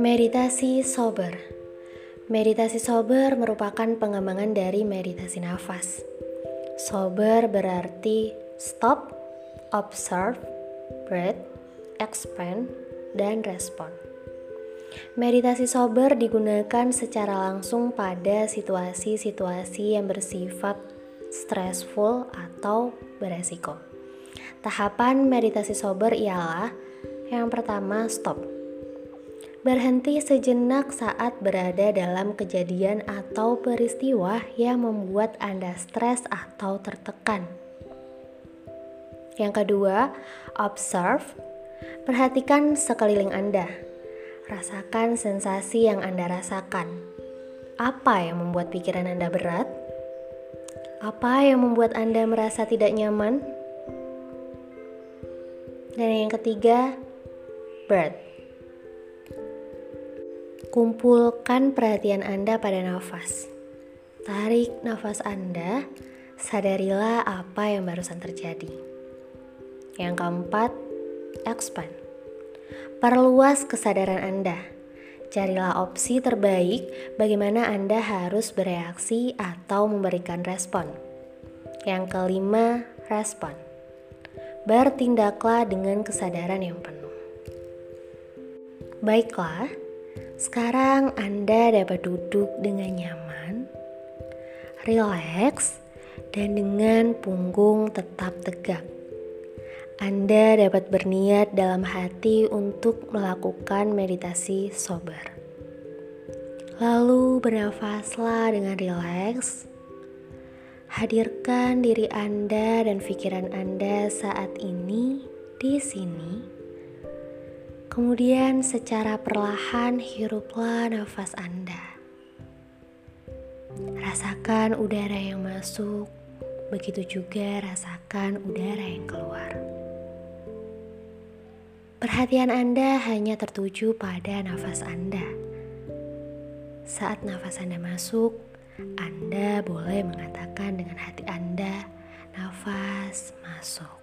Meditasi sober. Meditasi sober merupakan pengembangan dari meditasi nafas. Sober berarti stop, observe, breathe, expand, dan respon. Meditasi sober digunakan secara langsung pada situasi-situasi yang bersifat stressful atau beresiko. Tahapan meditasi sober ialah yang pertama stop Berhenti sejenak saat berada dalam kejadian atau peristiwa yang membuat Anda stres atau tertekan. Yang kedua, observe. Perhatikan sekeliling Anda. Rasakan sensasi yang Anda rasakan. Apa yang membuat pikiran Anda berat? Apa yang membuat Anda merasa tidak nyaman? Dan yang ketiga, breath Kumpulkan perhatian Anda pada nafas. Tarik nafas Anda, sadarilah apa yang barusan terjadi. Yang keempat, expand. Perluas kesadaran Anda. Carilah opsi terbaik bagaimana Anda harus bereaksi atau memberikan respon. Yang kelima, respon. Bertindaklah dengan kesadaran yang penuh. Baiklah, sekarang Anda dapat duduk dengan nyaman, rileks, dan dengan punggung tetap tegak. Anda dapat berniat dalam hati untuk melakukan meditasi sober. Lalu bernafaslah dengan rileks. Hadirkan diri Anda dan pikiran Anda saat ini di sini Kemudian secara perlahan hiruplah nafas Anda. Rasakan udara yang masuk, begitu juga rasakan udara yang keluar. Perhatian Anda hanya tertuju pada nafas Anda. Saat nafas Anda masuk, Anda boleh mengatakan dengan hati Anda, "Nafas masuk."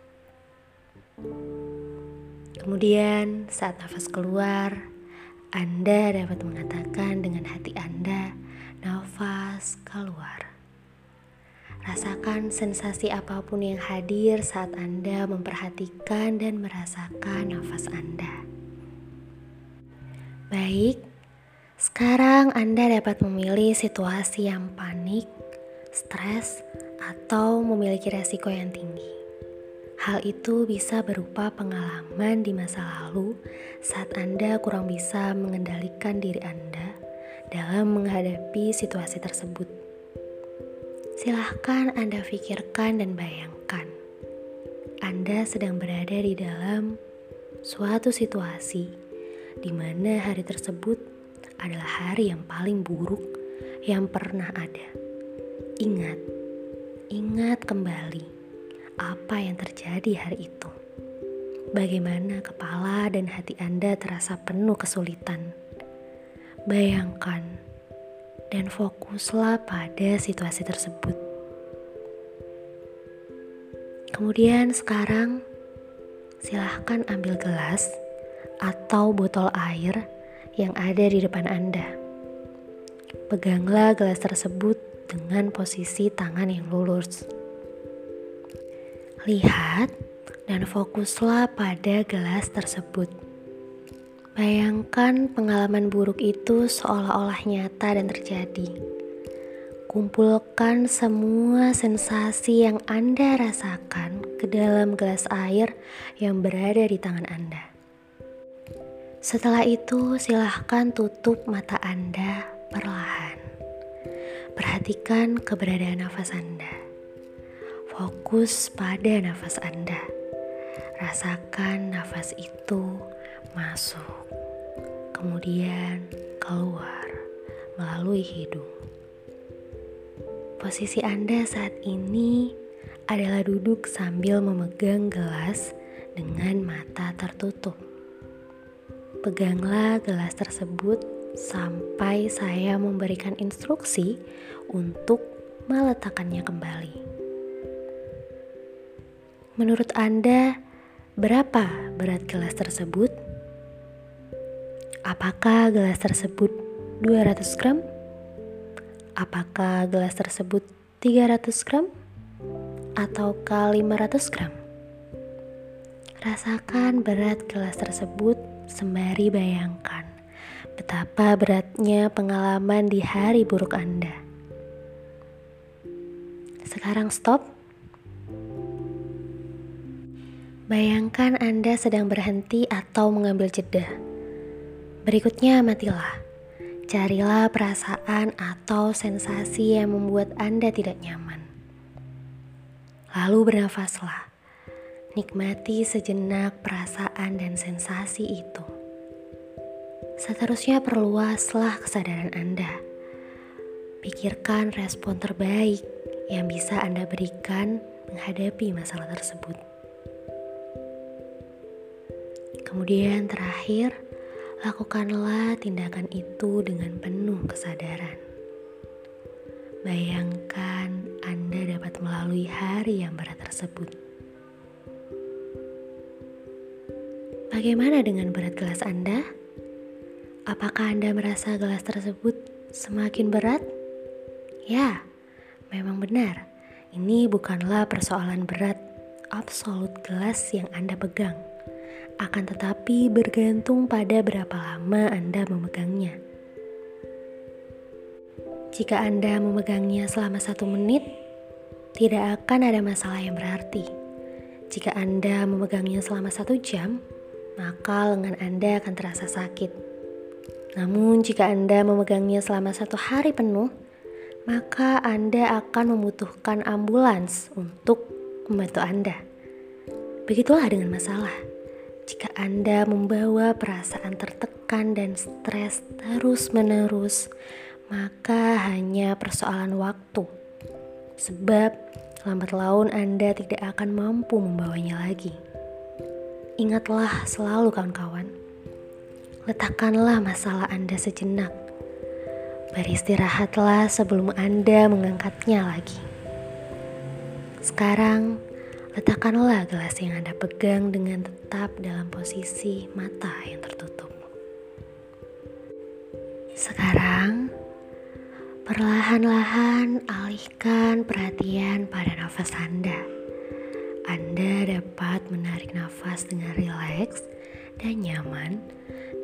Kemudian, saat nafas keluar, Anda dapat mengatakan dengan hati Anda, "Nafas keluar." Rasakan sensasi apa pun yang hadir saat Anda memperhatikan dan merasakan nafas Anda. Baik, sekarang Anda dapat memilih situasi yang panik, stres, atau memiliki resiko yang tinggi. Hal itu bisa berupa pengalaman di masa lalu saat Anda kurang bisa mengendalikan diri Anda dalam menghadapi situasi tersebut. Silahkan Anda pikirkan dan bayangkan. Anda sedang berada di dalam suatu situasi di mana hari tersebut adalah hari yang paling buruk yang pernah ada. Ingat, ingat kembali apa yang terjadi hari itu. Bagaimana kepala dan hati Anda terasa penuh kesulitan. Bayangkan dan fokuslah pada situasi tersebut. Kemudian sekarang silahkan ambil gelas atau botol air yang ada di depan Anda. Peganglah gelas tersebut dengan posisi tangan yang lurus. Lihat dan fokuslah pada gelas tersebut. Bayangkan pengalaman buruk itu seolah-olah nyata dan terjadi. Kumpulkan semua sensasi yang Anda rasakan ke dalam gelas air yang berada di tangan Anda. Setelah itu, silahkan tutup mata Anda perlahan. Perhatikan keberadaan nafas Anda. Fokus pada nafas Anda. Rasakan nafas itu masuk, kemudian keluar melalui hidung. Posisi Anda saat ini adalah duduk sambil memegang gelas dengan mata tertutup. Peganglah gelas tersebut sampai saya memberikan instruksi untuk meletakkannya kembali. Menurut Anda, Berapa berat gelas tersebut? Apakah gelas tersebut 200 gram? Apakah gelas tersebut 300 gram? Ataukah 500 gram? Rasakan berat gelas tersebut sembari bayangkan betapa beratnya pengalaman di hari buruk Anda. Sekarang stop. Bayangkan Anda sedang berhenti atau mengambil jeda. Berikutnya matilah. Carilah perasaan atau sensasi yang membuat Anda tidak nyaman. Lalu bernafaslah. Nikmati sejenak perasaan dan sensasi itu. Seterusnya perluaslah kesadaran Anda. Pikirkan respon terbaik yang bisa Anda berikan menghadapi masalah tersebut. Kemudian terakhir, lakukanlah tindakan itu dengan penuh kesadaran. Bayangkan Anda dapat melalui hari yang berat tersebut. Bagaimana dengan berat gelas Anda? Apakah Anda merasa gelas tersebut semakin berat? Ya, Memang benar, ini bukanlah persoalan berat absolut gelas yang Anda pegang. Akan tetapi bergantung pada berapa lama Anda memegangnya. Jika Anda memegangnya selama satu menit, tidak akan ada masalah yang berarti. Jika Anda memegangnya selama satu jam, maka lengan Anda akan terasa sakit. Namun, jika Anda memegangnya selama satu hari penuh, maka Anda akan membutuhkan ambulans untuk membantu Anda. Begitulah dengan masalah. Jika Anda membawa perasaan tertekan dan stres terus-menerus, maka hanya persoalan waktu. Sebab lambat laun Anda tidak akan mampu membawanya lagi. Ingatlah selalu kawan-kawan, letakkanlah masalah Anda sejenak Beristirahatlah sebelum Anda mengangkatnya lagi. Sekarang, letakkanlah gelas yang Anda pegang dengan tetap dalam posisi mata yang tertutup. Sekarang, perlahan-lahan alihkan perhatian pada nafas Anda. Anda dapat menarik nafas dengan rileks dan nyaman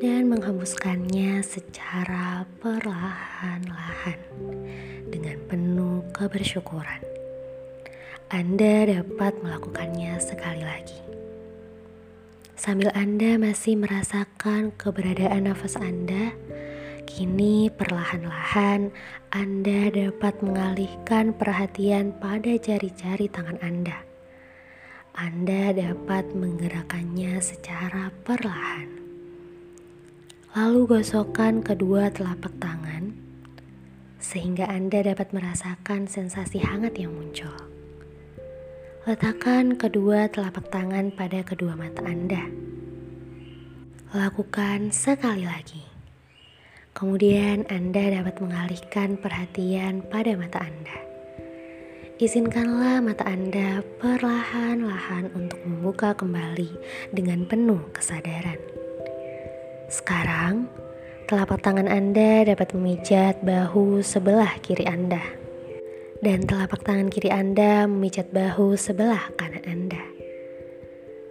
dan menghembuskannya secara perlahan-lahan dengan penuh kebersyukuran. Anda dapat melakukannya sekali lagi. Sambil Anda masih merasakan keberadaan nafas Anda, kini perlahan-lahan Anda dapat mengalihkan perhatian pada jari-jari tangan Anda. Anda dapat menggerakkannya secara perlahan. Lalu gosokkan kedua telapak tangan sehingga Anda dapat merasakan sensasi hangat yang muncul. Letakkan kedua telapak tangan pada kedua mata Anda. Lakukan sekali lagi. Kemudian Anda dapat mengalihkan perhatian pada mata Anda. Izinkanlah mata Anda perlahan-lahan untuk membuka kembali dengan penuh kesadaran. Sekarang, telapak tangan Anda dapat memijat bahu sebelah kiri Anda. Dan telapak tangan kiri Anda memijat bahu sebelah kanan Anda.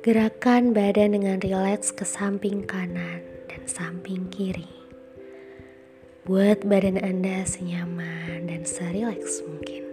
Gerakan badan dengan rileks ke samping kanan dan samping kiri. Buat badan Anda senyaman dan serileks mungkin.